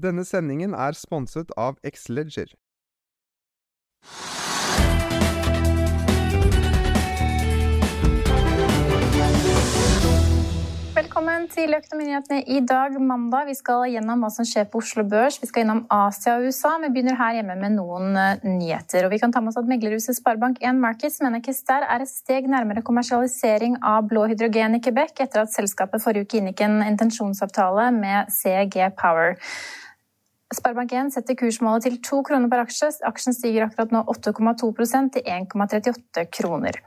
Denne sendingen er sponset av Xleger. Velkommen til Økonominyhetene i dag, mandag. Vi skal gjennom hva som skjer på Oslo Børs. Vi skal gjennom Asia og USA. Vi begynner her hjemme med noen eh, nyheter. Og vi kan ta med oss at meglerhuset Sparebank1 Markets mener Kester er et steg nærmere kommersialisering av blå hydrogen i Quebec, etter at selskapet forrige uke inngikk en intensjonsavtale med CG Power. Sparebank1 setter kursmålet til to kroner per aksje. Aksjen stiger akkurat nå 8,2 til 1,38 kroner.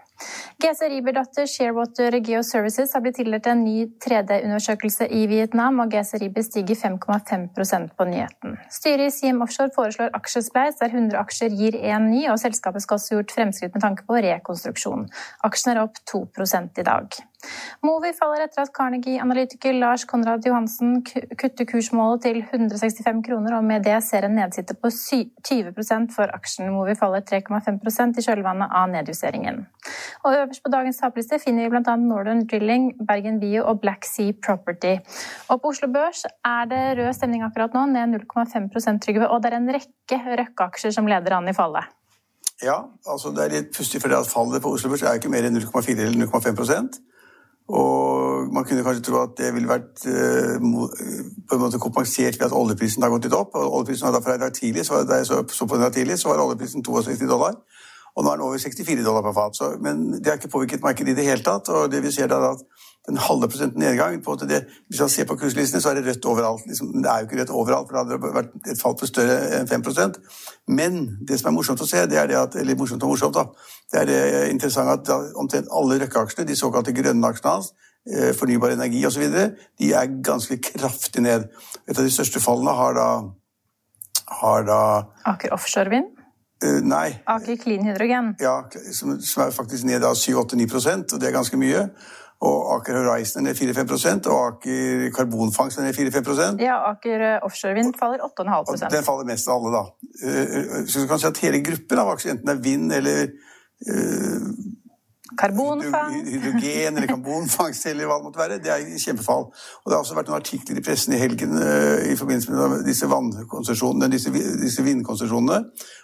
GC Riber-datter Sharewater Geoservices har blitt tildelt en ny 3D-undersøkelse i Vietnam, og GC Riber stiger 5,5% på nyheten. Styret i Siem Offshore foreslår aksjespleis der 100 aksjer gir én ny, og selskapet skal også gjort fremskritt med tanke på rekonstruksjon. Aksjen er opp 2 i dag. Movi faller etter at Carnegie-analytiker Lars Konrad Johansen kutter kursmålet til 165 kroner, og med det ser en nedsitte på 20 for aksjen. Movi faller 3,5% i kjølvannet av nedjusteringen. Og Øverst på dagens taperliste finner vi bl.a. Northern Drilling, Bergen Bio og Black Sea Property. Og På Oslo Børs er det rød stemning akkurat nå, ned 0,5 Trygve. Og det er en rekke Røkke-aksjer som leder an i fallet. Ja, altså det er litt pussig, for at fallet på Oslo Børs er ikke mer enn 0,4 eller 0,5 og man kunne kanskje tro at det ville vært eh, på en måte kompensert ved at oljeprisen har gått litt opp. og oljeprisen var da fra tidlig, så, jeg så, så på den tidlig, så var oljeprisen 62 dollar. Og nå er den over 64 dollar per fat. Så, men det har ikke påvirket markedet i det hele tatt. Og det vi ser da, at den halve prosenten nedgang på det, Hvis man ser på kurslistene, så er det rødt overalt. Liksom, det er jo ikke rødt overalt, for det hadde vært et fall på større enn 5 Men det som er morsomt å se, det er det at, eller morsomt og morsomt da, det er det interessant at omtrent alle Røkke-aksjene, de såkalte grønne aksjene hans, eh, fornybar energi osv., de er ganske kraftig ned. Et av de største fallene har da, har da Aker Offshore Vind? Uh, nei. Aker Clean Hydrogen? Ja, som, som er faktisk ned 7-8-9 og det er ganske mye. Og Aker Horizon er ned 4-5 og Aker Karbonfangst er ned 4-5 Ja, Aker eh, Offshore Vind faller 8,5% Den faller mest av alle, da. Uh, så du kan si at hele gruppen av aksjer, enten det er vind eller Karbonfangst. Hydrogen eller karbonfangst eller hva det måtte være. Det er kjempefall. Og Det har også vært noen artikler i pressen i helgen uh, i forbindelse med disse vannkonsesjonene, disse, disse vindkonsesjonene.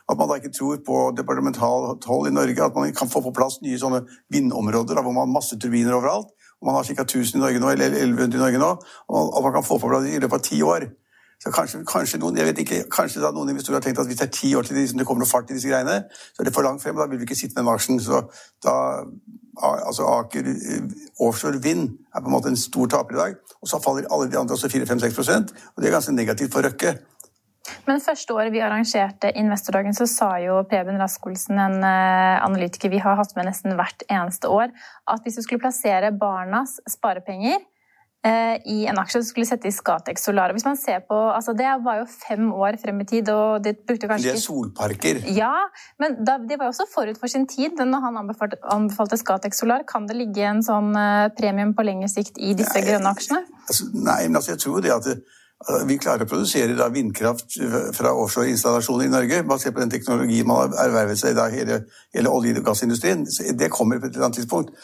At man da ikke tror på departementalt hold i Norge at man kan få på plass nye sånne vindområder da, hvor man har masse turbiner overalt. Og man har ca. 1000 i Norge nå, eller 1100 i Norge nå. Og at man kan få på plass i løpet av ti år. Så kanskje, kanskje, noen jeg vet ikke, kanskje da noen investorer har tenkt at hvis det er ti år til det kommer noe fart i disse greiene, så er det for langt frem, og da vil vi ikke sitte med den aksjen. Så da, altså Aker eh, offshore vind er på en måte en stor taper i dag. Og så faller alle de andre også 4-5-6% og det er ganske negativt for Røkke. Men første året vi arrangerte Investordagen, så sa jo Preben Rask-Olsen, en eh, analytiker vi har hatt med nesten hvert eneste år, at hvis du skulle plassere barnas sparepenger i en aksje som skulle sette i Scatec Solar. Hvis man ser på, altså Det var jo fem år frem i tid. og Det brukte kanskje... Det er solparker. Ja, men da, det var jo også forut for sin tid. Når han anbefalte, anbefalte Scatec Solar, kan det ligge en sånn uh, premium på lengre sikt i disse nei, grønne aksjene? Altså, nei, men altså, jeg tror det at det, uh, vi klarer å produsere da, vindkraft fra offshoreinstallasjoner i Norge, basert på den teknologien man har ervervet seg i hele, hele olje- og gassindustrien. Det kommer på et eller annet tidspunkt.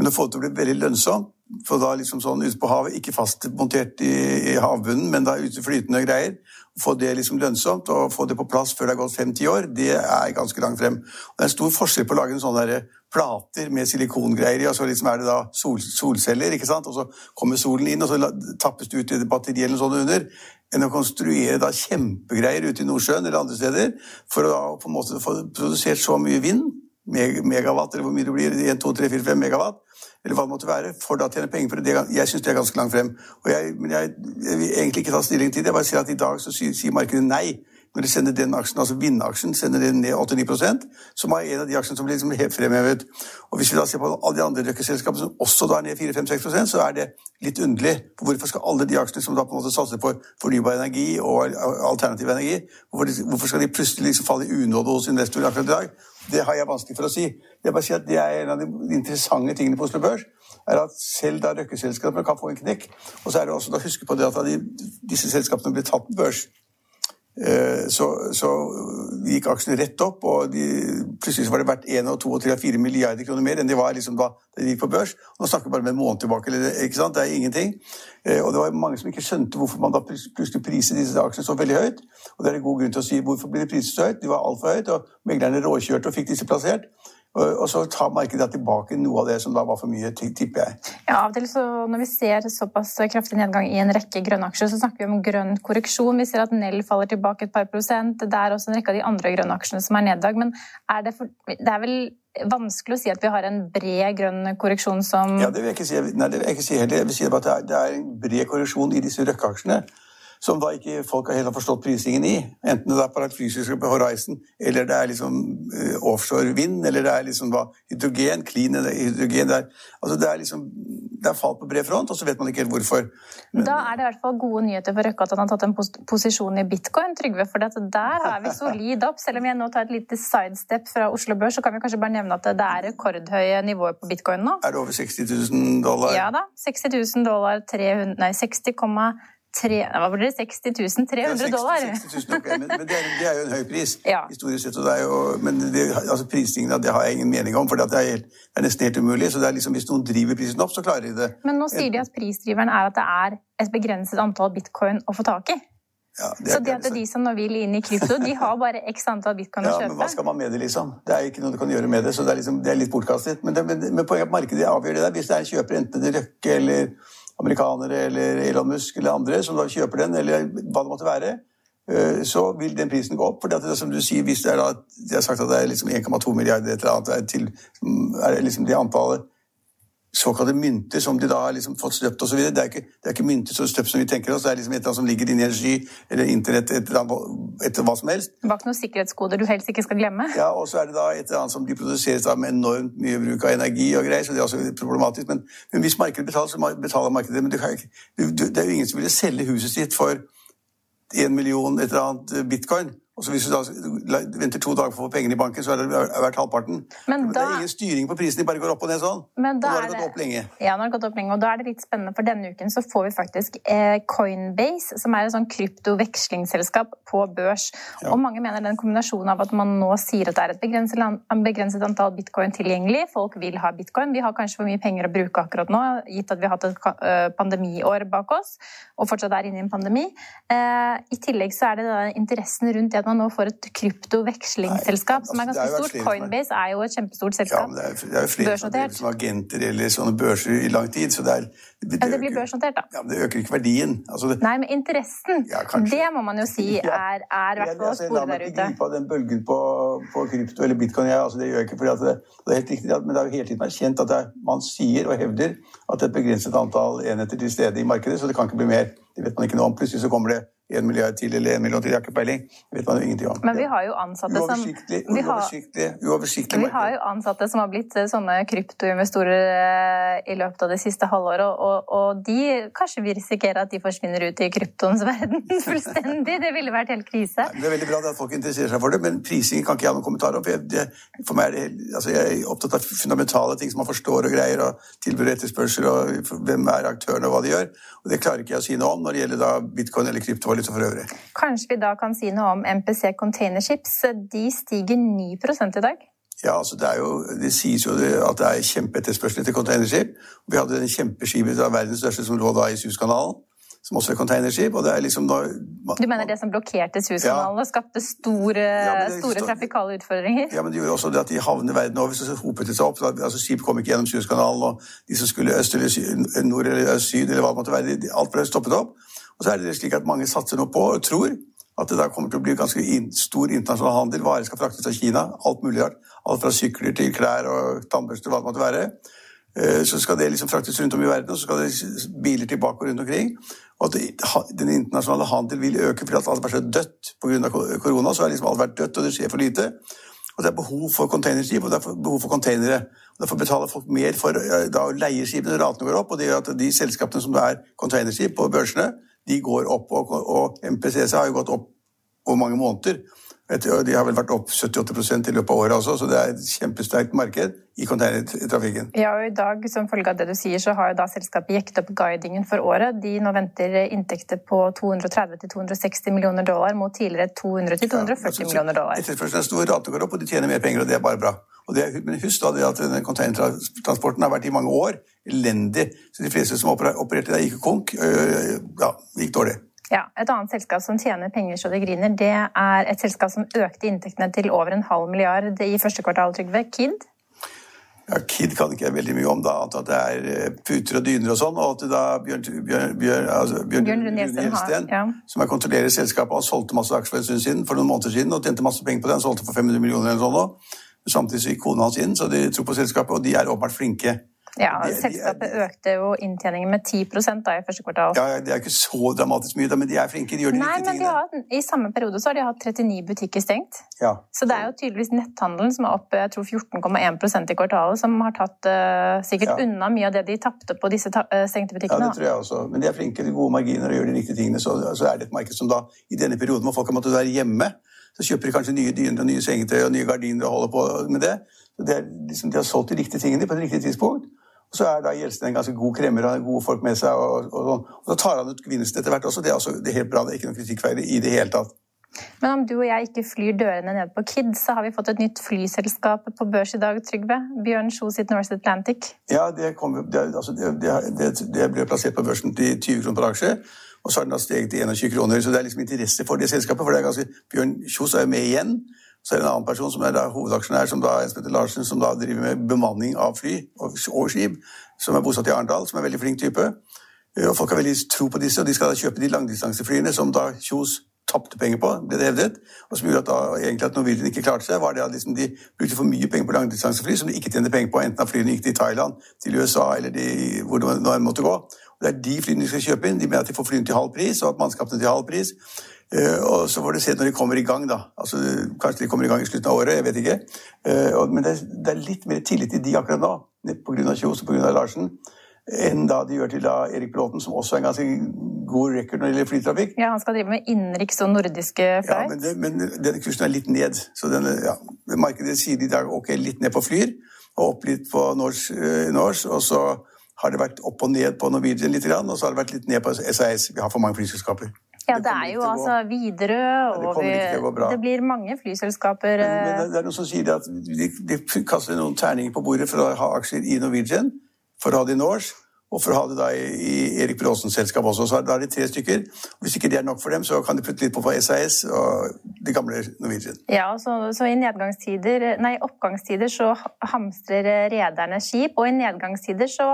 Men å få det til å bli veldig lønnsomt, for da liksom sånn ute på havet, ikke fastmontert i, i havbunnen, men da ute flytende greier, å få det liksom lønnsomt og få det på plass før det har gått fem-ti år, det er ganske langt frem. Og det er stor forskjell på å lage en sånn der plater med silikongreier i, og så liksom er det da sol, solceller, ikke sant? og så kommer solen inn, og så tappes det ut i batteri eller noe sånt under, enn å konstruere da kjempegreier ute i Nordsjøen eller andre steder for å da på en måte få produsert så mye vind, megawatt, eller hvor mye det blir, 1, 2, 3, 4, 5 megawatt, eller hva det måtte være, for da å tjene penger for det. Jeg syns det er ganske langt frem. Jeg, men jeg, jeg, vil egentlig ikke ta stilling til det. Jeg bare sier at i dag så sier, sier markedet nei. Når de sender den aksjen, altså vinnaksjen, sender den ned 8-9 som er en av de aksjene som blir liksom helt fremhevet. Og Hvis vi da ser på alle de andre røkkeselskapene som også da er ned 4-5-6% så er det litt underlig. For hvorfor skal alle de aksjene som da på en måte satser på fornybar energi og alternativ energi, hvorfor skal de plutselig liksom falle i unåde hos investorer akkurat i dag? Det har jeg vanskelig for å si. Jeg bare sier at Det er en av de interessante tingene på Oslo Børs. er at Selv da røkkeselskapene kan få en knekk. Og så er det også da huske på det at de, disse selskapene blir tatt på børs. Eh, så, så, gikk aksjene rett opp, og de, plutselig var det verdt 1, 2, 3, 4 milliarder kroner mer enn de var liksom da de gikk på børs. Nå snakker vi bare med en måned tilbake. ikke sant? Det er ingenting. Eh, og det var mange som ikke skjønte hvorfor man da plutselig priset disse aksjene så veldig høyt. Og det er en god grunn til å si hvorfor blir de priset så høyt. De var altfor høyt, og meglerne råkjørte og fikk disse plassert. Og så tar markedet tilbake noe av det som da var for mye, tipper jeg. Ja, av og til så Når vi ser såpass kraftig nedgang i en rekke grønne aksjer, så snakker vi om grønn korreksjon. Vi ser at Nell faller tilbake et par prosent. Det er også en rekke av de andre grønne aksjene som er neddag. Men er det, for, det er vel vanskelig å si at vi har en bred grønn korreksjon som Ja, det vil jeg ikke si, Nei, det vil jeg ikke si heller. Jeg vil si at det er en bred korreksjon i disse Røkke-aksjene som da ikke folk har helt forstått prisingen i. Enten det er på Horizon, eller det er liksom uh, offshore vind, eller det er liksom da hydrogen, clean hydrogen der. Altså det er liksom det er fall på bred front, og så vet man ikke helt hvorfor. Men, da er det i hvert fall gode nyheter for Røkke at han har tatt en pos posisjon i bitcoin, Trygve. For der er vi solid opp. Selv om jeg nå tar et lite sidestep fra Oslo Børs, så kan vi kanskje bare nevne at det er rekordhøye nivåer på bitcoin nå. Er det over 60 000 dollar? Ja da. 60 000 dollar, 300, nei 60, Tre, hva ble det? 60 300 dollar? Ja, 60 000, okay. men, men det, er, det, er, jo en høy pris ja. historisk sett. Det jo, men det, altså prisingen det har jeg ingen mening om, for det er, helt, det er nesten helt umulig. så det er liksom, Hvis noen driver prisen opp, så klarer de det. Men nå sier de at prisdriveren er at det er et begrenset antall bitcoin å få tak i. Ja, det er, så det at de som nå vil inn i krypto, de har bare x antall bitcoin ja, å kjøpe? Ja, Men hva skal man med det, liksom? Det er ikke noe du kan gjøre med det, så det er, liksom, det er litt bortkastet. Men, men, men poenget er at markedet avgjør det der. Hvis det er en kjøper, enten det Røkke eller amerikanere eller Elon Musk eller andre som da kjøper den, eller hva det måtte være, eh, så vil den prisen gå opp. For det er som du sier, hvis det er da, de har sagt at det er liksom 1,2 milliarder et eller annet, til, er liksom det antallet såkalte mynter som de da har liksom fått støpt osv. Det, er ikke, det er ikke mynter så støpt som vi tenker oss, det er liksom et eller annet som ligger inni en sky eller internett etter, etter hva som helst. Bak noen sikkerhetskoder du helst ikke skal glemme? Ja, og så er det da et eller annet som de produseres da med enormt mye bruk av energi og greier, så det er også problematisk. Men, men hvis markedet betaler, så betaler markedet. Men du, du, det er jo ingen som ville selge huset sitt for en million et eller annet bitcoin. Og så Hvis du da venter to dager for å få pengene i banken, så er det verdt halvparten. Men da, det er ingen styring på prisen, de bare går opp og ned sånn. Men da og nå har det gått opp lenge. Ja, nå har det gått opp lenge, og da er det litt spennende, for denne uken så får vi faktisk eh, Coinbase, som er et sånn kryptovekslingsselskap på børs. Ja. Og mange mener den kombinasjonen av at man nå sier at det er et begrenset, begrenset, antall bitcoin tilgjengelig, folk vil ha bitcoin, vi har kanskje for mye penger å bruke akkurat nå, gitt at vi har hatt et uh, pandemiår bak oss, og fortsatt er inne i en pandemi. Eh, I tillegg så er det da interessen rundt det at man nå får et kryptovekslingsselskap som er ganske ganske stort. Coinbase er jo et kjempestort selskap. Ja, men det er, det er jo flere som driver som agenter eller sånne børser i lang tid. så det er det, det, blir børsnotert, da. Ja, men det øker ikke verdien. Altså det, Nei, men interessen, ja, det må man jo si er, er hvert fall å spore der ute. La meg ikke gripe av den bølgen på, på, krypto eller bitcoin. Ja, altså det gjør jeg ikke, fordi det, det, er helt riktig, men det er jo hele tiden kjent at man sier og hevder at det er et begrenset antall enheter til stede i markedet, så det kan ikke bli mer. Det vet man ikke noe om. Plutselig så kommer det en milliard til eller en million til, jeg har ikke peiling. Vet man jo ingenting om. Men vi har jo ansatte som Uoversiktlig, uoversiktlig, uoversiktlig Vi har jo ansatte som har blitt eh, sånne kryptoinvestorer eh, i løpet av det siste halvåret, og, og de kanskje vi risikerer at de forsvinner ut i kryptoens verden fullstendig. Det ville vært helt krise. Nei, det er veldig bra at folk interesserer seg for det, men prisingen kan ikke jeg ha noen kommentar om. For, jeg, for meg er det, altså jeg er opptatt av fundamentale ting som man forstår og greier, og tilbud etterspørsel, og hvem er aktørene og hva de gjør. Og det klarer ikke jeg å si noe om når det gjelder da bitcoin eller kryptovaluta litt for øvrig. Kanskje vi da kan si noe om MPC Containerships. De stiger 9 i dag? Ja, altså det, jo, det sies jo at det er kjempeetterspørsel etter containerskip. Vi hadde en kjempeskipet av verdens største som lå da i Suezkanalen som også er containerskip. og det er liksom når man, Du mener det som blokkerte Suezkanalen ja. og skapte store, ja, store trafikale utfordringer? Ja, men det gjorde også det at de havnene verden over så hopet det seg opp. altså Skip kom ikke gjennom Suezkanalen, og de som skulle øst eller syd, nord eller øst, syd, eller hva det måtte være, alt ble stoppet opp. Og så er det slik at mange satser nå på og tror at det da kommer til å bli ganske stor internasjonal handel. Varer skal fraktes av Kina. Alt mulig rart. Alt fra sykler til klær og tannbørster, hva det måtte være. Eh, så skal det liksom fraktes rundt om i verden, og så skal det biler tilbake og rundt omkring. Og at den internasjonale handel vil øke fordi alt har vært så dødt pga. korona. Så har liksom alt vært dødt, og det skjer for lite. Og det er behov for containerskip og det er behov for containere. Og Derfor betaler folk mer for da, å leie skipene. Ratene går opp, og det gjør at de selskapene som det er containerskip på børsene, de går opp. Og, og MPCC har jo gått opp over mange måneder. De har vel vært opp 78% i løpet av året også, så det er et kjempesterkt marked i containertrafikken. Ja, og I dag, som følge av det du sier, så har jo da selskapet jekket opp guidingen for året. De nå venter inntekter på 230-260 millioner dollar mot tidligere 200-240 ja, altså, millioner dollar. Etterspørselen er stor, ratene går opp, og de tjener mer penger, og det er bare bra. Det, men husk da at containertransporten har vært i mange år elendig. Så de fleste som opererte der, gikk konk. Øh, ja, gikk dårlig. Ja, Et annet selskap som tjener penger så det griner, det er et selskap som økte inntektene til over en halv milliard i første kvartal, Trygve. Kid? Ja, Kid kan ikke jeg veldig mye om, da, at det er eh, puter og dyner og sånn. Og at da Bjørn, Bjørn, Bjørn, altså Bjørn, Bjørn Rune Gjelsten, ja. som er kontrollerer selskapet, han solgte masse aksjer for en stund siden, for noen måneder siden og tjente masse penger på det. Han solgte for 500 millioner eller sånn. Samtidig gikk kona hans inn, så de tror på selskapet, og de er åpenbart flinke. Ja, Selskapet økte jo inntjeningen med 10 da i første kvartal. Ja, Det er ikke så dramatisk mye, men de er flinke. de gjør de Nei, riktige tingene. Har, I samme periode så har de hatt 39 butikker stengt. Ja. Så det er jo tydeligvis netthandelen som er opp jeg tror 14,1% i kvartalet, som har tatt uh, sikkert ja. unna mye av det de tapte på disse ta uh, stengte butikkene. Ja, det tror jeg også. Men de er flinke, de gode marginer og gjør de riktige tingene. Så, så er det et marked som da, i denne perioden hvor folk har måttet være hjemme, så kjøper de kanskje nye dyner og nye sengetøy og nye gardiner og holder på med det. Så det er, liksom, De har solgt de riktige tingene på et riktig tidspunkt. Og så er da Gjelsten en ganske god kremmer og har gode folk med seg. Og, og, sånn. og, så tar han ut gevinst etter hvert også. Det er, også, det er helt bra. Det er ikke noe kritikkverdig i det hele tatt. Men om du og jeg ikke flyr dørene ned på KID, så har vi fått et nytt flyselskap på børs i dag, Trygve. Bjørn Kjos sitt North Atlantic. Ja, det, kom, det, altså, det, det, ble plassert på børsen til 20 kroner per aksje. Og så har den da steget til 21 kroner. Så det er liksom interesse for det selskapet. For det er ganske, Bjørn Kjos er jo med igjen. Så er det en annen person som er da hovedaksjonær, som da en som heter Larsen, som da driver med bemanning av fly og, og skip, som er bosatt i Arendal, som er en veldig flink type. Eh, og Folk har veldig tro på disse, og de skal da kjøpe de langdistanseflyene som da Kjos tapte penger på, ble det hevdet. Og som gjorde at, da, egentlig at Norwegian ikke klarte seg, var det at liksom de brukte for mye penger på langdistansefly som de ikke tjente penger på, enten at flyene gikk til Thailand, til USA eller de, hvor det nå måtte gå. Og Det er de flyene de skal kjøpe inn. De mener at de får flyene til halv pris, og at mannskapene til halv pris. Uh, og så får du se når de kommer i gang, da. Altså, kanskje de kommer i gang i slutten av året, jeg vet ikke. Og, men det, det, er litt mer tillit til de akkurat nå, pga. Kjos og pga. Larsen, enn da de gjør til da Erik Bråten, som også er en ganske god record når det gjelder flytrafikk. Ja, Han skal drive med innenriks og nordiske flights? Ja, men, det, men denne kursen er litt ned. Så denne, ja, markedet sier i dag ok, litt ned på Flyr, og opp litt på Norse, uh, og så har det vært opp og ned på Norwegian litt, og så har det vært litt ned på SAS. Vi har for mange flyselskaper. Ja, det, er jo altså Widerøe, og det, det, blir mange flyselskaper men, men det, det, er noen som sier at de, de kaster noen terninger på bordet for å ha aksjer i Norwegian, for å ha det i Norse og for å ha det da i, Erik Bråsens selskap også. Så da er det tre stykker. Hvis ikke det er nok for dem, så kan de putte litt på på SAS og de gamle Norwegian. Ja, så, så i nei, oppgangstider så hamstrer rederne skip, og i nedgangstider så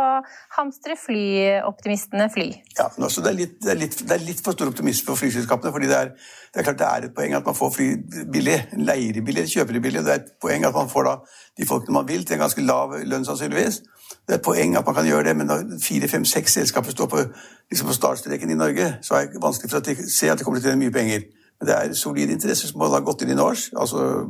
hamstrer flyoptimistene fly. Ja, men også det, er litt, det, er litt, det er litt for stor optimisme for flyselskapene. fordi det er, det er klart det er et poeng at man får fly billig, leier billig, kjøper billig. Det er et poeng at man får da de folkene man vil, til en ganske lav lønn sannsynligvis. Det er et poeng at man kan gjøre det, men når fire, fem, seks selskaper står på, liksom på startstreken i Norge, så er det vanskelig for å se at det kommer til å tjene mye penger. Men det er solide interesser som har gått inn i Norse, altså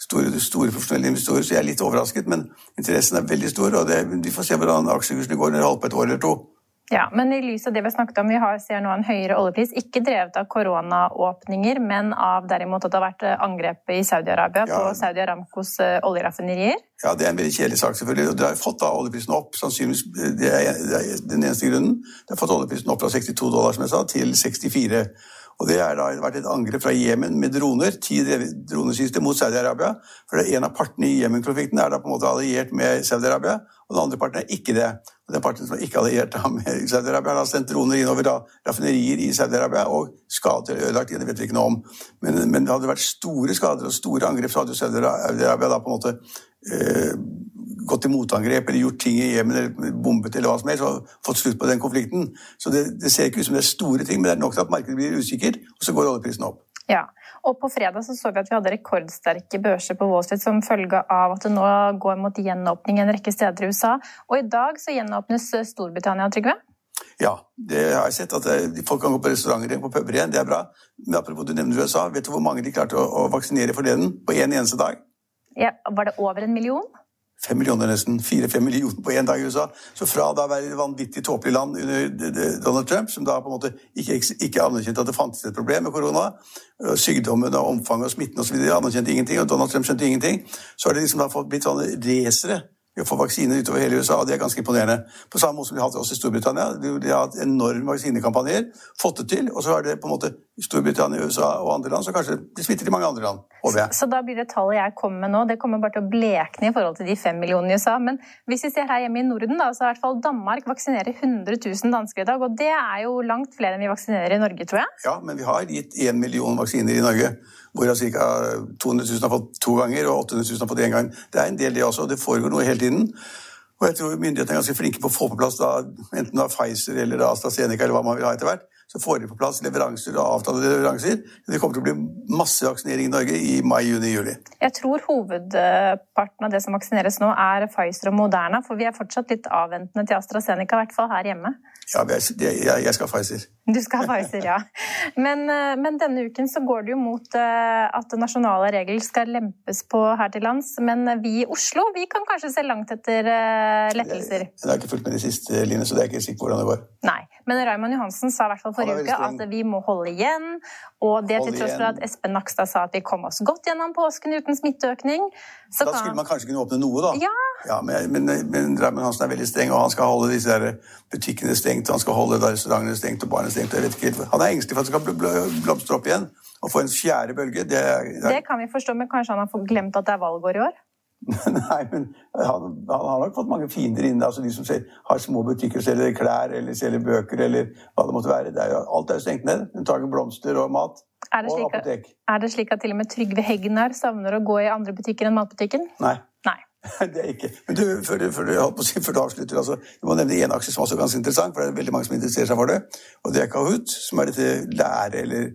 store, store, profesjonelle investorer, så jeg er litt overrasket. Men interessen er veldig stor, og det, vi får se hvordan aksjekursene går når det holder et år eller to. Ja, men i lys av det vi snakket om, vi har, ser nå en høyere oljepris, ikke drevet av koronaåpninger, men av derimot at det har vært eh, angrep i Saudi-Arabia ja. på Saudi Aramcos eh, oljeraffinerier? Ja, det er en veldig kjedelig sak, selvfølgelig. og Det har fått da oljeprisen opp, sannsynligvis det er, det er den eneste grunnen. Det har fått oljeprisen opp fra 62 dollar, som jeg sa, til 64. Og Det har vært et angrep fra Jemen med droner, ti dronesystem mot Saudi-Arabia. For En av partene i Jemen-konflikten er da på en måte alliert med Saudi-Arabia, og den andre parten er ikke det. Og Den parten som er ikke alliert med Saudi-Arabia, har sendt droner innover da, raffinerier i Saudi-Arabia og skadet eller ødelagt det vet vi ikke noe om. Men, men, det hadde vært store skader og store angrep, så hadde Saudi-Arabia da på en måte eh, gått til motangrep eller gjort ting i Jemen eller bombet eller hva som helst og fått slutt på den konflikten. Så det, det ser ikke ut som det er store ting, men det er nok til at markedet blir usikkert, og så går oljeprisen opp. Ja, og På fredag så, så vi at vi hadde rekordsterke børser på Wall Street som følge av at det nå går mot gjenåpning en rekke steder i USA. Og i dag så gjenåpnes Storbritannia, Trygve? Ja, det har jeg sett. at Folk kan gå på restauranter på puber igjen. Det er bra. Men apropos du nevner USA, vet du hvor mange de klarte å, å vaksinere forleden? På én en eneste dag? Ja, var det over en million? Fem millioner nesten. Fire-fem millioner på én dag i USA. Så fra da å være et vanvittig tåpelig land under Donald Trump, som da på en måte ikke, ikke anerkjente at det fantes et problem med korona, sykdommen og omfanget og smitten osv., anerkjente ingenting, og Donald Trump skjønte ingenting, så har det liksom da blitt sånne racere å får vaksiner utover hele USA, og det er ganske imponerende. På samme måte som de har hatt også i Storbritannia. De har hatt enorme vaksinekampanjer, fått det til, og så er det på en måte Storbritannia, USA og andre land, så kanskje det smitter i mange andre land. håper jeg. Så da blir det tallet jeg kommer med nå, det kommer bare til å blekne i forhold til de fem millionene i USA. Men hvis vi ser her hjemme i Norden, da, så er i hvert fall Danmark vaksinerer 100 000 dansker i dag, og det er jo langt flere enn vi vaksinerer i Norge, tror jeg. Ja, men vi har gitt én million vaksiner i Norge hvorav ca. 200 000 har fått to ganger og 800 000 har fått én gang. Det er en del, det også. Det foregår noe hele tiden. Og jeg tror myndighetene er ganske flinke på å få på plass da, enten da Pfizer eller AstraZeneca eller hva man vil ha etter hvert. Så får de på plass leveranser og avtalte leveranser. Det kommer til å bli masse vaksinering i Norge i mai, juni, juli. Jeg tror hovedparten av det som vaksineres nå, er Pfizer og Moderna. For vi er fortsatt litt avventende til AstraZeneca, i hvert fall her hjemme. Ja, jeg, jeg skal ha Pfizer. Du skal ha Pfizer, ja. Men, eh, men, denne uken så går det jo mot eh, at nasjonale regler skal lempes på her til lands. Men vi i Oslo vi kan kanskje se langt etter eh, lettelser? Jeg har ikke fulgt med de siste Line, så det er ikke sikkert hvordan det går. Nei, Men Raymond Johansen sa i hvert fall forrige uke at vi må holde igjen. Og det til tross for at Espen Nakstad sa at vi kom oss godt gjennom påsken uten smitteøkning. da kan... skulle man kanskje kunne åpne noe, da. Ja. Ja men, men, men Raymond Hansen er veldig streng, og han skal holde disse der butikkene stengt, han skal holde restaurantene stengt og barna stengt. Han er engstelig for at det skal blomstre opp igjen og få en fjerde bølge. Det, det... det kan vi forstå, men kanskje han har glemt at det er valgår i år? Nei, men han, han, har nok fått mange fiender inne. altså De som ser, har små butikker selger klær eller selger bøker eller hva det måtte være. Det er jo, alt er jo stengt ned. Unntaket blomster og mat. Er det, og apotek. Er det slik at til og med Trygve Hegnar savner å gå i andre butikker enn matbutikken? Nei. Det er ikke. Men du, før, før, du, før du avslutter, altså, du må nevne én aksje som er ganske interessant, for det er veldig mange som interesserer seg for det. Og det er Kahoot, som er dette lære- eller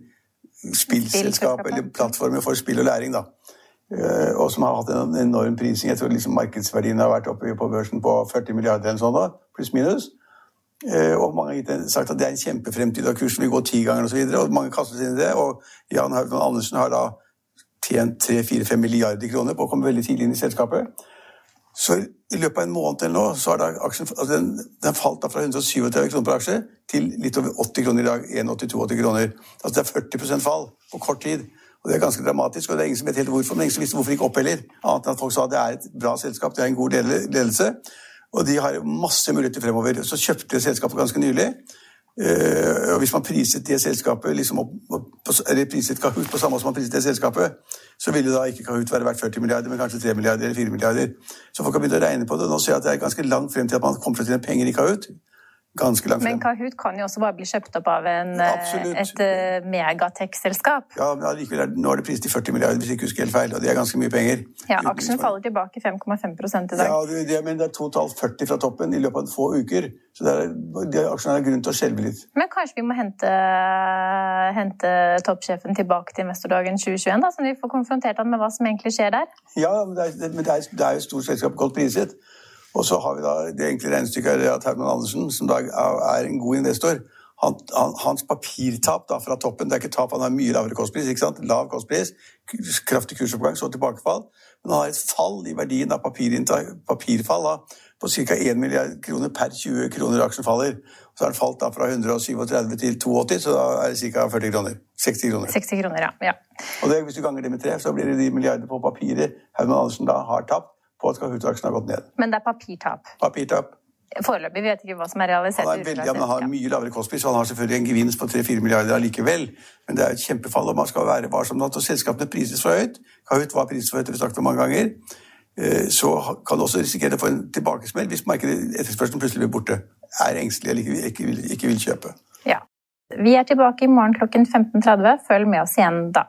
spillselskap, eller plattformer for spill og læring. da. Eh, og som har hatt en enorm prising. Jeg tror liksom markedsverdien har vært oppe på børsen på 40 milliarder eller sånn, pluss minus. Eh, og mange har sagt at det er en kjempefremtid, og kursen vil gå ti ganger osv. Og, så og mange kaster seg inn i det. Og Jan Haugland Andersen har da tjent 3-4-5 milliarder kroner på å komme veldig tidlig inn i selskapet. Så i løpet av en måned eller nå, så har da aksjen altså den, den falt da fra 137 kroner per aksje til litt over 80 kroner i dag. 1,82 kroner. Altså det er 40% fall på kort tid. Og Det er ganske dramatisk, og det er ingen som vet helt hvorfor. Men ingen som visste hvorfor det ikke opp heller. Annet enn at folk sa at det er et bra selskap, det er en god ledelse. Og de har masse muligheter fremover. Så kjøpte selskapet ganske nylig. Uh, og Hvis man priset det selskapet liksom opp, eller priset Kahoot på samme måte som man priset det selskapet, så ville da ikke Kahoot være verdt 40 milliarder, men kanskje 3 milliarder eller 4 milliarder. Så folk har begynt å regne på det. Nå ser jeg at det er ganske langt frem til at man kommer til å tjene penger i Kahoot ganske langt frem. Men Kahoot kan jo også bare bli kjøpt opp av en, eh, et uh, megatech-selskap. Ja, men allikevel nå er det prist til 40 milliarder, hvis jeg ikke husker helt feil, og det er ganske mye penger. Ja, Aksjen faller tilbake 5,5 i dag. Ja, det, det, men det er totalt 40 fra toppen i løpet av få uker. Så det er, det, aksjen har grunn til å skjelve litt. Men kanskje vi må hente, hente toppsjefen tilbake til investordagen 2021, da, så vi får konfrontert han med hva som egentlig skjer der? Ja, men det er, men det er, det er jo stort selskap godt priset. Og så har vi da det enkle regnestykket at Herman Andersen, som da er en god investor han, han, Hans papirtap da fra toppen Det er ikke tap, han har mye lavere kostpris. ikke sant? Lav kostpris, kraftig kursoppgang, så tilbakefall. Men han har et fall i verdien av papirfall da, på ca. 1 milliard kroner per 20 kroner aksjen faller. Så har den falt da fra 137 til 82, så da er det ca. 40 kroner. 60 kroner. 60 kroner, ja. ja. Og det, Hvis du ganger det med tre, så blir det de milliarder på papiret Herman Andersen da har tapt på at Kahoot-aksjen har gått ned. Men det er papirtap? Papirtap. Foreløpig. Vi vet ikke hva som er realisert. Han, er veldig, han har mye lavere kostpris, så han har selvfølgelig en gevinst på 3-4 milliarder allikevel. Men det er et kjempefall, og man skal være varsom og selskapene prises for høyt. Kahoot var priset for høyt, vi snakket om mange ganger. Eh, så kan du også risikere å få en tilbakesmell hvis markedet etterspørselen plutselig blir borte. Er engstelig eller ikke, ikke, vil, ikke vil kjøpe. Ja. Vi er tilbake i morgen klokken 15.30. Følg med oss igjen da.